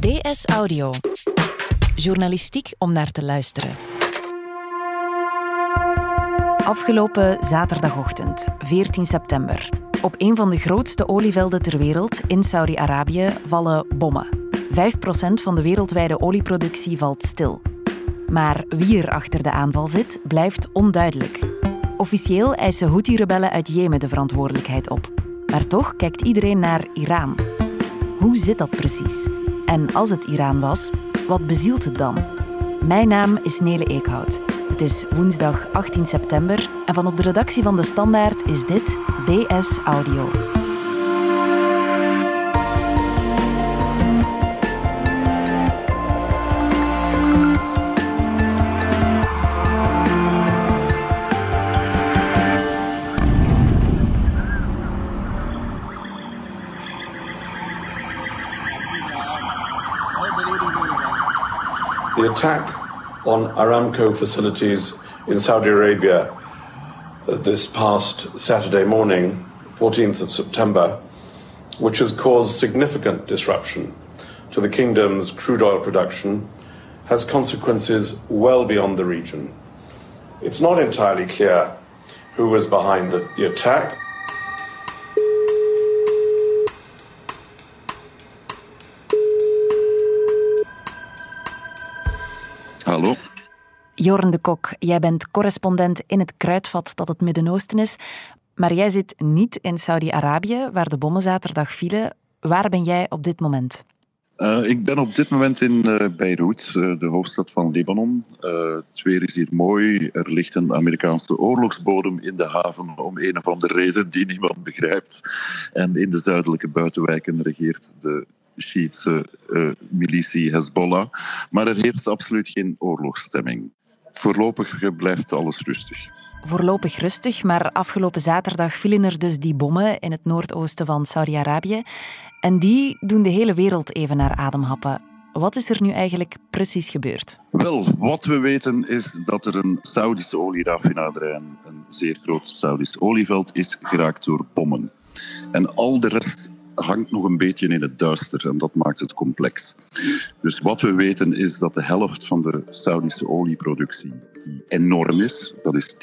DS Audio. Journalistiek om naar te luisteren. Afgelopen zaterdagochtend, 14 september. Op een van de grootste olievelden ter wereld, in Saudi-Arabië, vallen bommen. 5% van de wereldwijde olieproductie valt stil. Maar wie er achter de aanval zit, blijft onduidelijk. Officieel eisen Houthi-rebellen uit Jemen de verantwoordelijkheid op. Maar toch kijkt iedereen naar Iran. Hoe zit dat precies? En als het Iran was, wat bezielt het dan? Mijn naam is Nele Eekhout. Het is woensdag 18 september en van op de redactie van De Standaard is dit DS Audio. Attack on Aramco facilities in Saudi Arabia uh, this past Saturday morning, 14th of September, which has caused significant disruption to the kingdom's crude oil production, has consequences well beyond the region. It's not entirely clear who was behind the, the attack. Jorn de Kok, jij bent correspondent in het kruidvat dat het Midden-Oosten is. Maar jij zit niet in Saudi-Arabië, waar de bommen zaterdag vielen. Waar ben jij op dit moment? Uh, ik ben op dit moment in uh, Beirut, uh, de hoofdstad van Libanon. het weer is hier mooi. Er ligt een Amerikaanse oorlogsbodem in de haven om een of andere reden die niemand begrijpt. En in de zuidelijke buitenwijken regeert de Shiïtse militie Hezbollah. Maar er heerst absoluut geen oorlogsstemming. Voorlopig blijft alles rustig. Voorlopig rustig, maar afgelopen zaterdag vielen er dus die bommen in het noordoosten van Saudi-Arabië. En die doen de hele wereld even naar adem happen. Wat is er nu eigenlijk precies gebeurd? Wel, wat we weten is dat er een Saudische olieraffinaderij, een zeer groot Saudisch olieveld, is geraakt door bommen. En al de rest hangt nog een beetje in het duister en dat maakt het complex. Dus wat we weten is dat de helft van de Saudische olieproductie, die enorm is, dat is 10%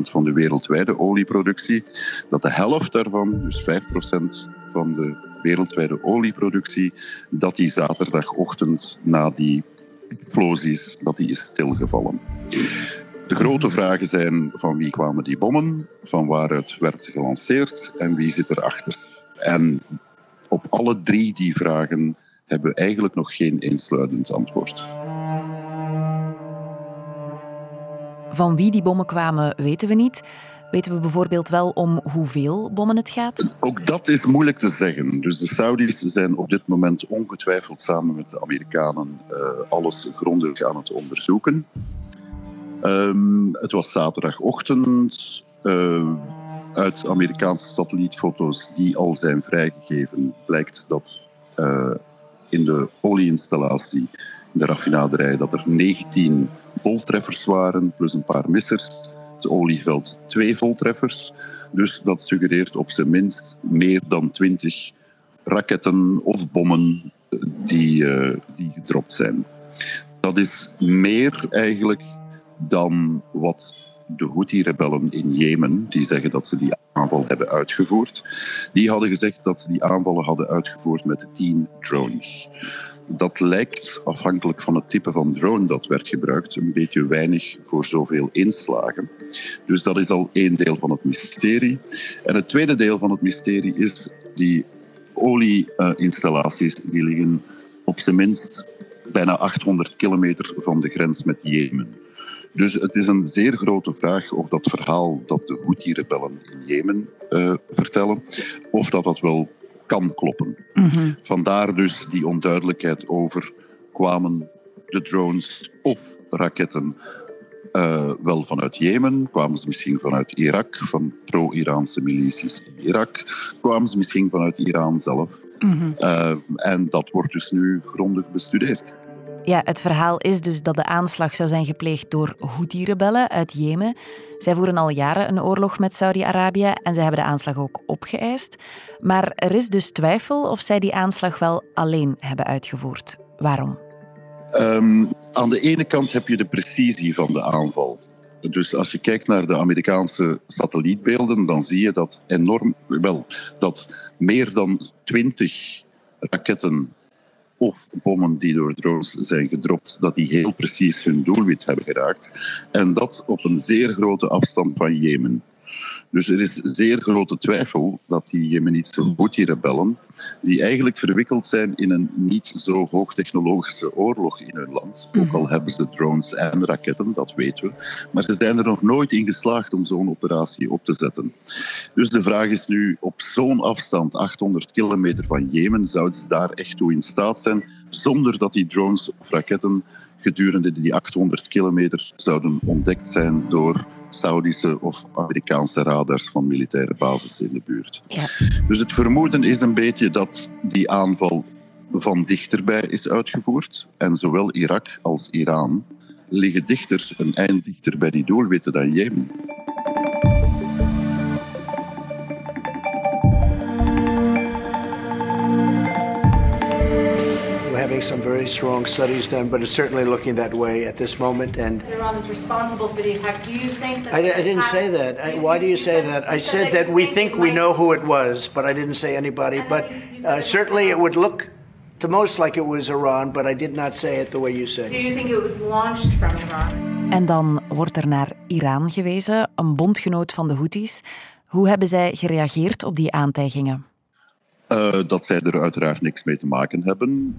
van de wereldwijde olieproductie, dat de helft daarvan, dus 5% van de wereldwijde olieproductie, dat die zaterdagochtend na die explosies, dat die is stilgevallen. De grote vragen zijn van wie kwamen die bommen, van waaruit werd ze gelanceerd en wie zit erachter. En op alle drie die vragen hebben we eigenlijk nog geen eensluidend antwoord. Van wie die bommen kwamen, weten we niet. Weten we bijvoorbeeld wel om hoeveel bommen het gaat? Ook dat is moeilijk te zeggen. Dus de Saudis zijn op dit moment ongetwijfeld samen met de Amerikanen uh, alles grondig aan het onderzoeken. Um, het was zaterdagochtend. Uh, uit Amerikaanse satellietfoto's die al zijn vrijgegeven blijkt dat uh, in de olieinstallatie, in de raffinaderij, dat er 19 voltreffers waren, plus een paar missers. Het olieveld twee voltreffers. Dus dat suggereert op zijn minst meer dan 20 raketten of bommen die, uh, die gedropt zijn. Dat is meer eigenlijk dan wat de Houthi-rebellen in Jemen, die zeggen dat ze die aanval hebben uitgevoerd, die hadden gezegd dat ze die aanvallen hadden uitgevoerd met tien drones. Dat lijkt, afhankelijk van het type van drone dat werd gebruikt, een beetje weinig voor zoveel inslagen. Dus dat is al één deel van het mysterie. En het tweede deel van het mysterie is die olieinstallaties, die liggen op zijn minst bijna 800 kilometer van de grens met Jemen. Dus het is een zeer grote vraag of dat verhaal dat de Houthi-rebellen in Jemen uh, vertellen, of dat dat wel kan kloppen. Mm-hmm. Vandaar dus die onduidelijkheid over kwamen de drones of raketten uh, wel vanuit Jemen, kwamen ze misschien vanuit Irak, van pro-Iraanse milities in Irak, kwamen ze misschien vanuit Iran zelf. Mm-hmm. Uh, en dat wordt dus nu grondig bestudeerd. Ja, het verhaal is dus dat de aanslag zou zijn gepleegd door Houthi-rebellen uit Jemen. Zij voeren al jaren een oorlog met Saudi-Arabië en zij hebben de aanslag ook opgeëist. Maar er is dus twijfel of zij die aanslag wel alleen hebben uitgevoerd. Waarom? Um, aan de ene kant heb je de precisie van de aanval. Dus als je kijkt naar de Amerikaanse satellietbeelden, dan zie je dat enorm, wel, dat meer dan twintig raketten of bommen die door drones zijn gedropt, dat die heel precies hun doelwit hebben geraakt. En dat op een zeer grote afstand van Jemen. Dus er is zeer grote twijfel dat die Jemenitische Houthi-rebellen, die eigenlijk verwikkeld zijn in een niet zo hoogtechnologische oorlog in hun land, ook al hebben ze drones en raketten, dat weten we, maar ze zijn er nog nooit in geslaagd om zo'n operatie op te zetten. Dus de vraag is nu, op zo'n afstand, 800 kilometer van Jemen, zouden ze daar echt toe in staat zijn, zonder dat die drones of raketten gedurende die 800 kilometer zouden ontdekt zijn door Saudische of Amerikaanse radars van militaire bases in de buurt. Ja. Dus het vermoeden is een beetje dat die aanval van dichterbij is uitgevoerd. En zowel Irak als Iran liggen dichter, een eind dichter bij die doelwitten dan Jemen. Some very strong studies done, but it's certainly looking that way at this moment. And Iran is responsible for the attack. Do you think that? I, I didn't say that. I, why do you say that? I said that we think we know who it was, but I didn't say anybody. But uh, certainly it would look to most like it was Iran, but I did not say it the way you said. Do you think it was launched from Iran? En dan wordt er naar Iran gewezen, een bondgenoot van de Houthis. Hoe hebben zij gereageerd op die aantijgingen? Uh, dat zij er uiteraard niks mee te maken hebben.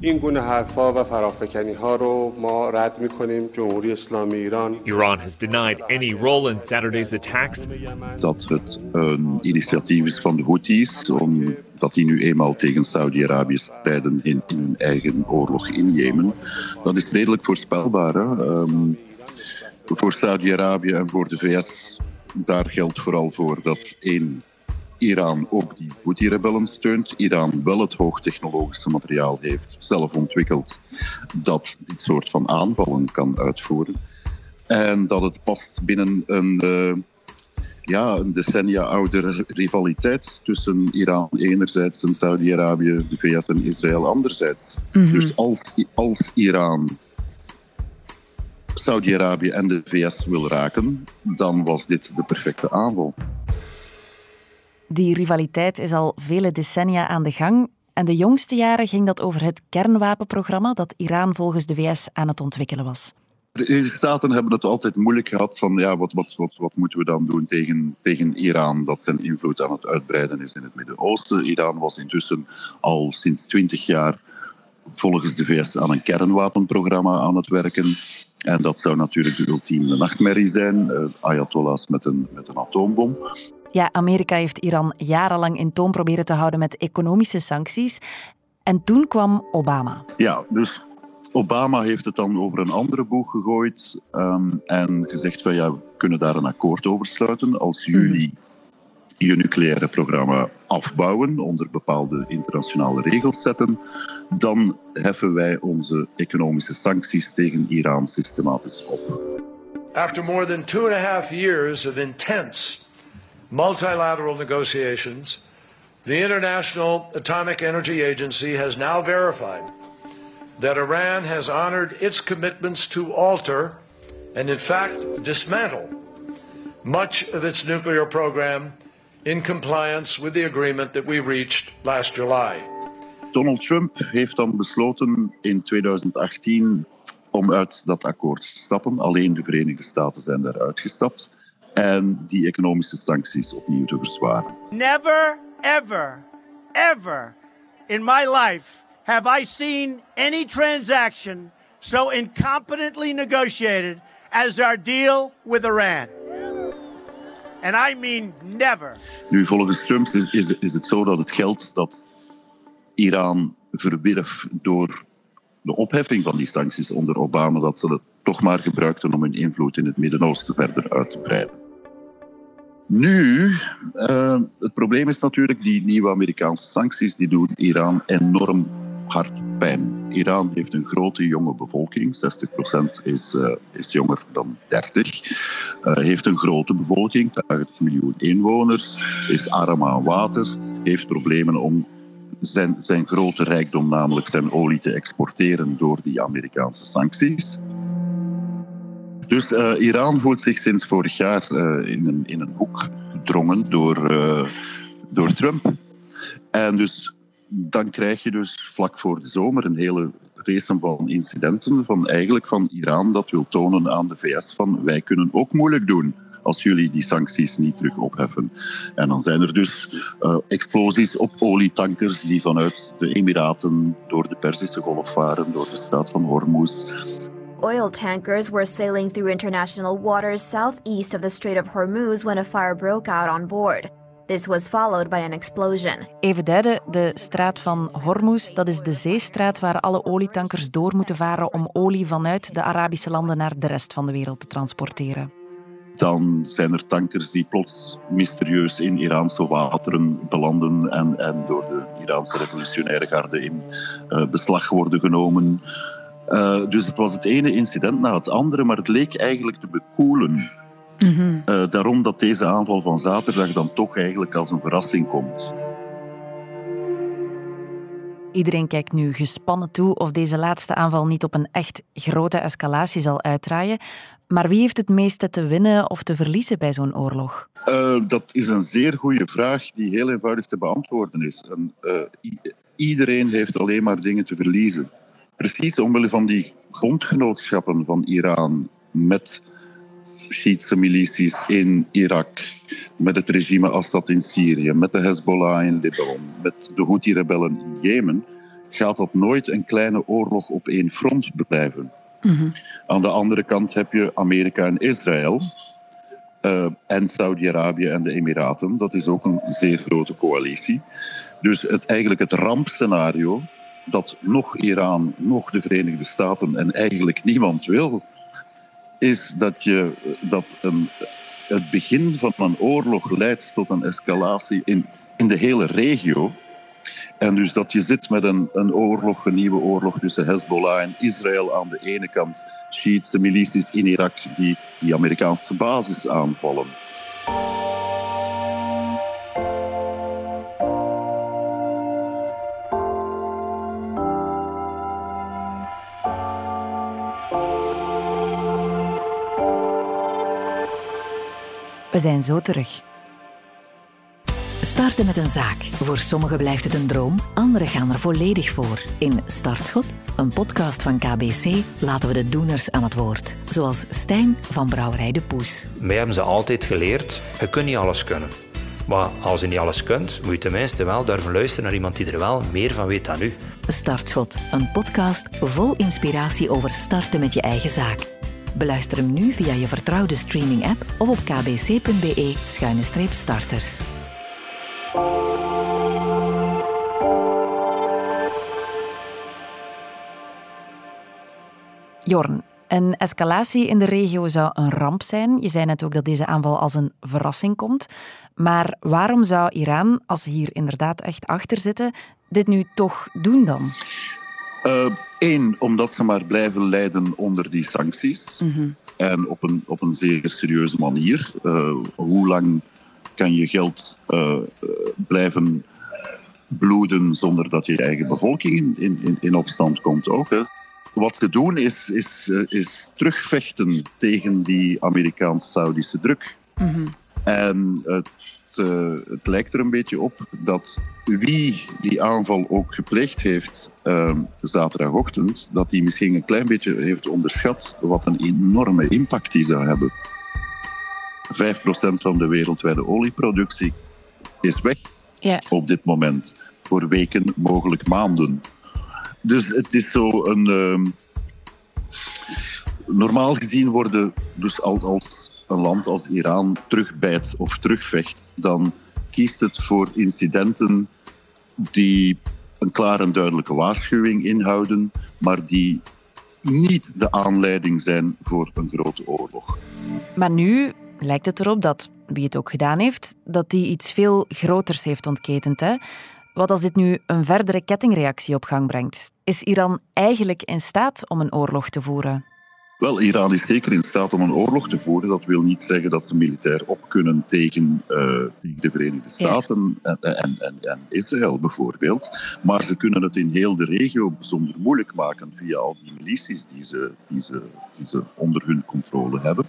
Iran has denied any role in Saturday's attacks. Dat het een initiatief is van de Houthis, omdat die nu eenmaal tegen Saudi-Arabië strijden in, in, hun eigen oorlog in Jemen. Dat is redelijk voorspelbaar. Hè? Um, voor Saudi-Arabië en voor de VS, daar geldt vooral voor dat één Iran ook die Houthi-rebellen steunt. Iran wel het hoogtechnologische materiaal heeft, zelf ontwikkeld, dat dit soort van aanvallen kan uitvoeren. En dat het past binnen een, uh, ja, een decennia oude rivaliteit tussen Iran enerzijds en Saudi-Arabië, de VS en Israël anderzijds. Mm -hmm. Dus als, als Iran Saudi-Arabië en de VS wil raken, dan was dit de perfecte aanval. Die rivaliteit is al vele decennia aan de gang. En de jongste jaren ging dat over het kernwapenprogramma dat Iran volgens de VS aan het ontwikkelen was. De Staten hebben het altijd moeilijk gehad van ja, wat, wat, wat, wat moeten we dan doen tegen, tegen Iran dat zijn invloed aan het uitbreiden is in het Midden-Oosten. Iran was intussen al sinds twintig jaar volgens de VS aan een kernwapenprogramma aan het werken. En dat zou natuurlijk de ultieme nachtmerrie zijn. Uh, Ayatollahs met een, met een atoombom. Ja, Amerika heeft Iran jarenlang in toom proberen te houden met economische sancties. En toen kwam Obama. Ja, dus Obama heeft het dan over een andere boeg gegooid um, en gezegd van ja, we kunnen daar een akkoord over sluiten als jullie mm. je nucleaire programma afbouwen, onder bepaalde internationale regels zetten, dan heffen wij onze economische sancties tegen Iran systematisch op. After more than two and a half years of intense multilateral negotiations, the International Atomic Energy Agency has now verified that Iran has honored its commitments to alter and, in fact, dismantle much of its nuclear program in compliance with the agreement that we reached last July. Donald Trump heeft dan besloten in 2018 om uit dat akkoord te stappen. Alleen de Verenigde Staten zijn daaruit gestapt. En die economische sancties opnieuw te verzwaren. Never, ever, ever in my life have I seen any transaction so incompetently negotiated as our deal with Iran. And I mean never. Nu, volgens Trump is, is, is het zo dat het geld dat Iran verwierf door de opheffing van die sancties onder Obama, dat ze het toch maar gebruikten om hun invloed in het Midden-Oosten verder uit te breiden. Nu, uh, het probleem is natuurlijk, die nieuwe Amerikaanse sancties die doen Iran enorm hard pijn. Iran heeft een grote jonge bevolking, 60% is, uh, is jonger dan 30. Uh, heeft een grote bevolking, 80 miljoen inwoners, is arm aan water, heeft problemen om zijn, zijn grote rijkdom, namelijk zijn olie, te exporteren door die Amerikaanse sancties. Dus uh, Iran voelt zich sinds vorig jaar uh, in, een, in een hoek gedrongen door, uh, door Trump. En dus dan krijg je dus vlak voor de zomer een hele race van incidenten van eigenlijk van Iran dat wil tonen aan de VS van wij kunnen ook moeilijk doen als jullie die sancties niet terug opheffen. En dan zijn er dus explosies op olietankers die vanuit de Emiraten door de Perzische Golf varen, door de straat van Hormuz. Oil tankers were sailing through international waters southeast of the Strait of Hormuz when a fire broke out on board. This was followed by an explosion. Even duiden, de straat van Hormuz, dat is de zeestraat waar alle olietankers door moeten varen om olie vanuit de Arabische landen naar de rest van de wereld te transporteren. Dan zijn er tankers die plots mysterieus in Iraanse wateren belanden en, en door de Iraanse revolutionaire garde in uh, beslag worden genomen. Uh, dus het was het ene incident na het andere, maar het leek eigenlijk te bekoelen. Mm-hmm. Uh, daarom dat deze aanval van zaterdag dan toch eigenlijk als een verrassing komt. Iedereen kijkt nu gespannen toe of deze laatste aanval niet op een echt grote escalatie zal uitdraaien. Maar wie heeft het meeste te winnen of te verliezen bij zo'n oorlog? Uh, dat is een zeer goede vraag die heel eenvoudig te beantwoorden is. En, uh, iedereen heeft alleen maar dingen te verliezen. Precies omwille van die grondgenootschappen van Iran met Shiïtse milities in Irak, met het regime Assad in Syrië, met de Hezbollah in Libanon, met de Houthi-rebellen in Jemen, gaat dat nooit een kleine oorlog op één front blijven. Mm-hmm. Aan de andere kant heb je Amerika en Israël. Uh, en Saudi-Arabië en de Emiraten. Dat is ook een zeer grote coalitie. Dus het, eigenlijk het rampscenario dat nog Iran, nog de Verenigde Staten en eigenlijk niemand wil, is dat, je, dat een, het begin van een oorlog leidt tot een escalatie in, in de hele regio. En dus dat je zit met een, een oorlog, een nieuwe oorlog tussen Hezbollah en Israël aan de ene kant, Shiïtse milities in Irak die die Amerikaanse basis aanvallen. We zijn zo terug. Starten met een zaak. Voor sommigen blijft het een droom, anderen gaan er volledig voor. In Startschot, een podcast van KBC, laten we de doeners aan het woord. Zoals Stijn van Brouwerij de Poes. Wij hebben ze altijd geleerd, je kunt niet alles kunnen. Maar als je niet alles kunt, moet je tenminste wel durven luisteren naar iemand die er wel meer van weet dan u. Startschot, een podcast vol inspiratie over starten met je eigen zaak. Beluister hem nu via je vertrouwde streaming-app of op kbc.be-starters. Jorn, een escalatie in de regio zou een ramp zijn. Je zei net ook dat deze aanval als een verrassing komt. Maar waarom zou Iran, als ze hier inderdaad echt achter zitten, dit nu toch doen dan? Eén, uh, omdat ze maar blijven lijden onder die sancties. Mm-hmm. En op een, op een zeer serieuze manier. Uh, hoe lang kan je geld uh, blijven bloeden zonder dat je eigen bevolking in, in, in opstand komt ook? Hè? Wat ze doen is, is, is terugvechten tegen die Amerikaans-Saudische druk. Mm-hmm. En het uh, het lijkt er een beetje op dat wie die aanval ook gepleegd heeft uh, zaterdagochtend, dat die misschien een klein beetje heeft onderschat wat een enorme impact die zou hebben. 5% van de wereldwijde olieproductie is weg ja. op dit moment. Voor weken, mogelijk maanden. Dus het is zo een. Uh, normaal gezien worden dus als, als een land als Iran terugbijt of terugvecht, dan kiest het voor incidenten die een klaar en duidelijke waarschuwing inhouden, maar die niet de aanleiding zijn voor een grote oorlog. Maar nu lijkt het erop dat, wie het ook gedaan heeft, dat die iets veel groters heeft ontketend. Hè? Wat als dit nu een verdere kettingreactie op gang brengt? Is Iran eigenlijk in staat om een oorlog te voeren? Wel, Iran is zeker in staat om een oorlog te voeren. Dat wil niet zeggen dat ze militair op kunnen tegen, uh, tegen de Verenigde Staten en, en, en, en, Israël bijvoorbeeld. Maar ze kunnen het in heel de regio bijzonder moeilijk maken via al die milities die ze, die ze, die ze onder hun controle hebben.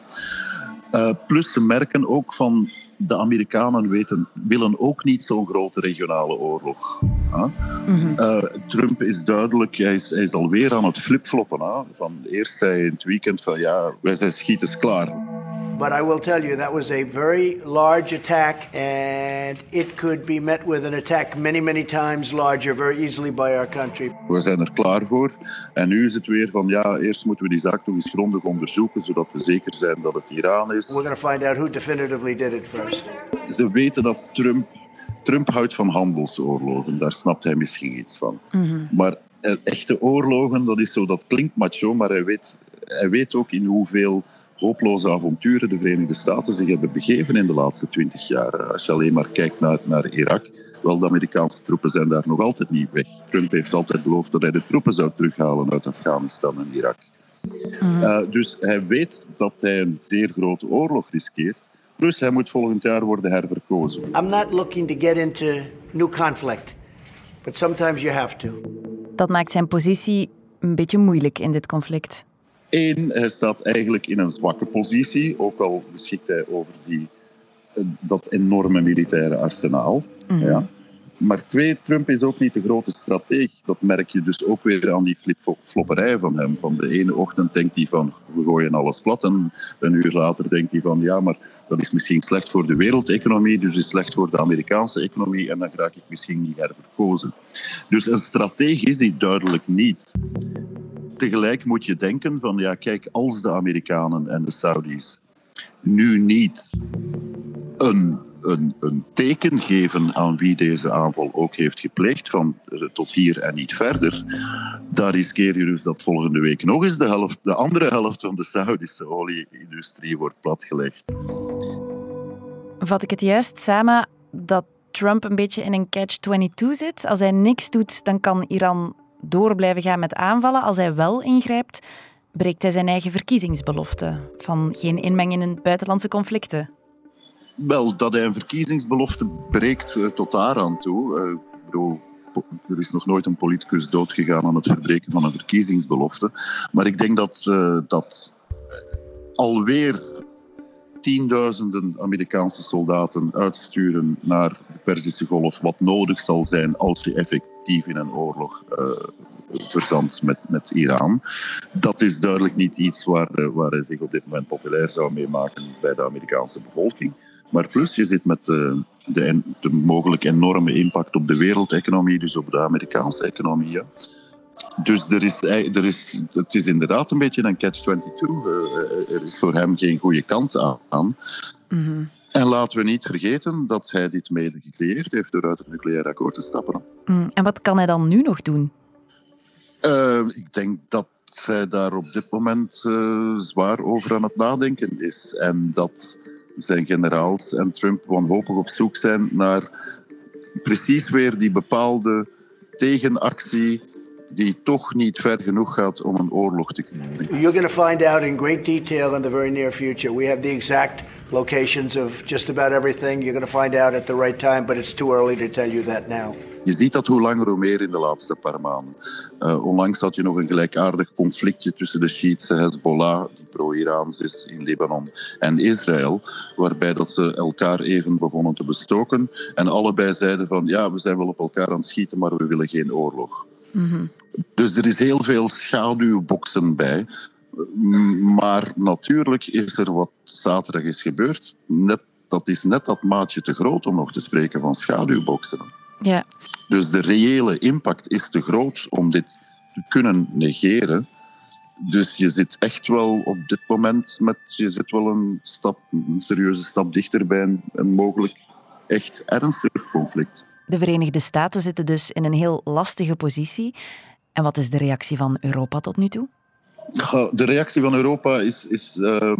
Uh, plus ze merken ook van de Amerikanen weten, willen ook niet zo'n grote regionale oorlog. Huh? Mm -hmm. uh, Trump is duidelijk, hij is, hij is alweer aan het flipfloppen. Huh? Van eerst zei hij in het weekend van ja, wij zijn schietens klaar. But I will tell you, that was a very large attack, and it could be met with an attack many, many times larger, very easily by our country. We zijn er klaar voor. En nu is het weer van, ja, eerst moeten we die zaak nog eens grondig onderzoeken, zodat we zeker zijn dat het Iran is. We're going to find out who definitively did it first. Ze weten dat Trump, Trump houdt van handelsoorlogen. Daar snapt hij misschien iets van. Mm -hmm. Maar echte oorlogen, dat is zo, dat klinkt macho, maar hij weet, hij weet ook in hoeveel hopeloze avonturen de Verenigde Staten zich hebben begeven in de laatste twintig jaar. Als je alleen maar kijkt naar, naar Irak, wel, de Amerikaanse troepen zijn daar nog altijd niet weg. Trump heeft altijd beloofd dat hij de troepen zou terughalen uit Afghanistan en Irak. Mm. Uh, dus hij weet dat hij een zeer grote oorlog riskeert. Plus hij moet volgend jaar worden herverkozen. I'm not looking to get into new conflict, but sometimes you have to. Dat maakt zijn positie een beetje moeilijk in dit conflict. Eén, hij staat eigenlijk in een zwakke positie, ook al beschikt hij over die, dat enorme militaire arsenaal. Mm -hmm. ja. Maar twee, Trump is ook niet de grote strateeg. Dat merk je dus ook weer aan die flipflopperij van hem. Van de ene ochtend denkt hij van, we gooien alles plat. En een uur later denkt hij van, ja, maar dat is misschien slecht voor de wereldeconomie, dus is slecht voor de Amerikaanse economie en dan raak ik misschien niet herverkozen. Dus een strateeg is hij duidelijk niet. Tegelijk moet je denken van, ja, kijk, als de Amerikanen en de Saudis nu niet een een, een, teken geven aan wie deze aanval ook heeft gepleegd, van tot hier en niet verder, dan riskeer je dus dat volgende week nog eens de, helft, de andere helft van de Saudische olieindustrie wordt platgelegd. Vat ik het juist samen dat Trump een beetje in een catch-22 zit? Als hij niks doet, dan kan Iran door blijven gaan met aanvallen. Als hij wel ingrijpt, breekt hij zijn eigen verkiezingsbelofte van geen inmenging in buitenlandse conflicten. Wel, dat hij een verkiezingsbelofte breekt uh, tot daaraan toe. Uh, ik bedoel, er is nog nooit een politicus doodgegaan aan het verbreken van een verkiezingsbelofte. Maar ik denk dat, uh, dat alweer tienduizenden Amerikaanse soldaten uitsturen naar de Perzische Golf, wat nodig zal zijn als je effectief in een oorlog uh, verzandt met, met Iran. Dat is duidelijk niet iets waar, waar hij zich op dit moment populair zou meemaken bij de Amerikaanse bevolking. Maar plus, je zit met de, de, de mogelijk enorme impact op de wereldeconomie, dus op de Amerikaanse economie. Dus er is, er is, het is inderdaad een beetje een catch-22. Uh, er is voor hem geen goede kant aan. -hmm. En laten we niet vergeten dat hij dit mede gecreëerd heeft door uit het nucleair akkoord te stappen. Mm, en wat kan hij dan nu nog doen? Uh, ik denk dat hij daar op dit moment uh, zwaar over aan het nadenken is. En dat zijn generaals en Trump wanhopig op zoek zijn naar precies weer die bepaalde tegenactie die toch niet ver genoeg gaat om een oorlog te kunnen. You're going to find out in great detail in the very near future. We have the exact locations of just about everything. You're going to find out at the right time, but it's too early to tell you that now. Je ziet dat hoe langer hoe meer in de laatste paar maanden. Uh, onlangs had je nog een gelijkaardig conflictje tussen de Shiïtse Hezbollah, die pro-Iraans is in Libanon, en Israël, waarbij dat ze elkaar even begonnen te bestoken. En allebei zeiden van ja, we zijn wel op elkaar aan het schieten, maar we willen geen oorlog. Mm -hmm. Dus er is heel veel schaduwboksen bij. Maar natuurlijk is er wat zaterdag is gebeurd. Net, dat is net dat maatje te groot om nog te spreken van schaduwboksen. Ja. Dus de reële impact is te groot om dit te kunnen negeren. Dus je zit echt wel op dit moment met, je zit wel een, stap, een serieuze stap dichter bij een, een mogelijk echt ernstig conflict. De Verenigde Staten zitten dus in een heel lastige positie. En wat is de reactie van Europa tot nu toe? De reactie van Europa is, is uh,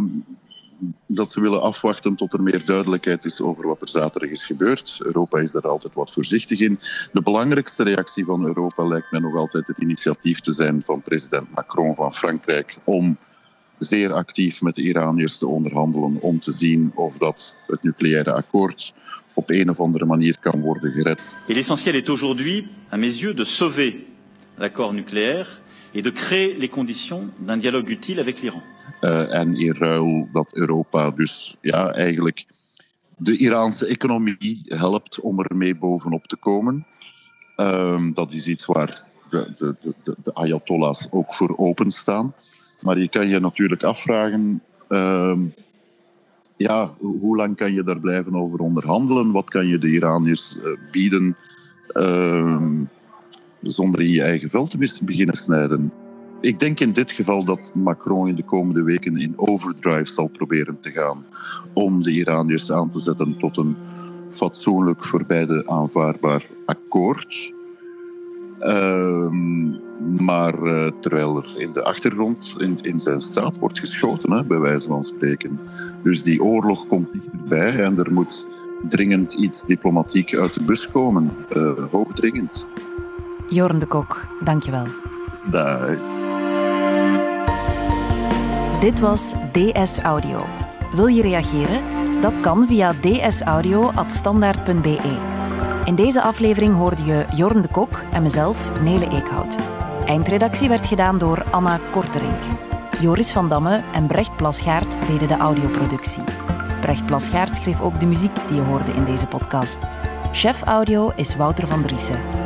dat ze willen afwachten tot er meer duidelijkheid is over wat er zaterdag is gebeurd. Europa is daar altijd wat voorzichtig in. De belangrijkste reactie van Europa lijkt mij nog altijd het initiatief te zijn van president Macron van Frankrijk om zeer actief met de Iraniërs te onderhandelen om te zien of dat het nucleaire akkoord op een of andere manier kan worden gered. Et l'essentiel est aujourd'hui, à mes yeux, de sauver l'accord nucléaire et de créer les conditions d'un dialogue utile avec l'Iran. Uh, en in ruil dat Europa dus ja, eigenlijk de Iraanse economie helpt om ermee bovenop te komen. Uh, dat is iets waar de, de, de, de Ayatollahs ook voor openstaan. Maar je kan je natuurlijk afvragen, uh, ja, hoe lang kan je daar blijven over onderhandelen? Wat kan je de Iraniërs uh, bieden ehm, zonder in je eigen veld te beginnen snijden? Ik denk in dit geval dat Macron in de komende weken in overdrive zal proberen te gaan om de Iraniërs aan te zetten tot een fatsoenlijk voor beide aanvaardbaar akkoord. Ehm, maar uh, terwijl er in de achtergrond in, in zijn straat wordt geschoten, hè, bij wijze van spreken. Dus die oorlog komt dichterbij en er moet dringend iets diplomatiek uit de bus komen. Uh, hoogdringend. Jorn de Kok, dankjewel. Dag. Dit was DS Audio. Wil je reageren? Dat kan via dsaudio.standaard.be. In deze aflevering hoorde je Jorn de Kok en mezelf, Nele Eekhout. Eindredactie werd gedaan door Anna Korterink. Joris van Damme en Brecht Plasgaard deden de audioproductie. Brecht Plasgaard schreef ook de muziek die je hoorde in deze podcast. Chef audio is Wouter van Driessen.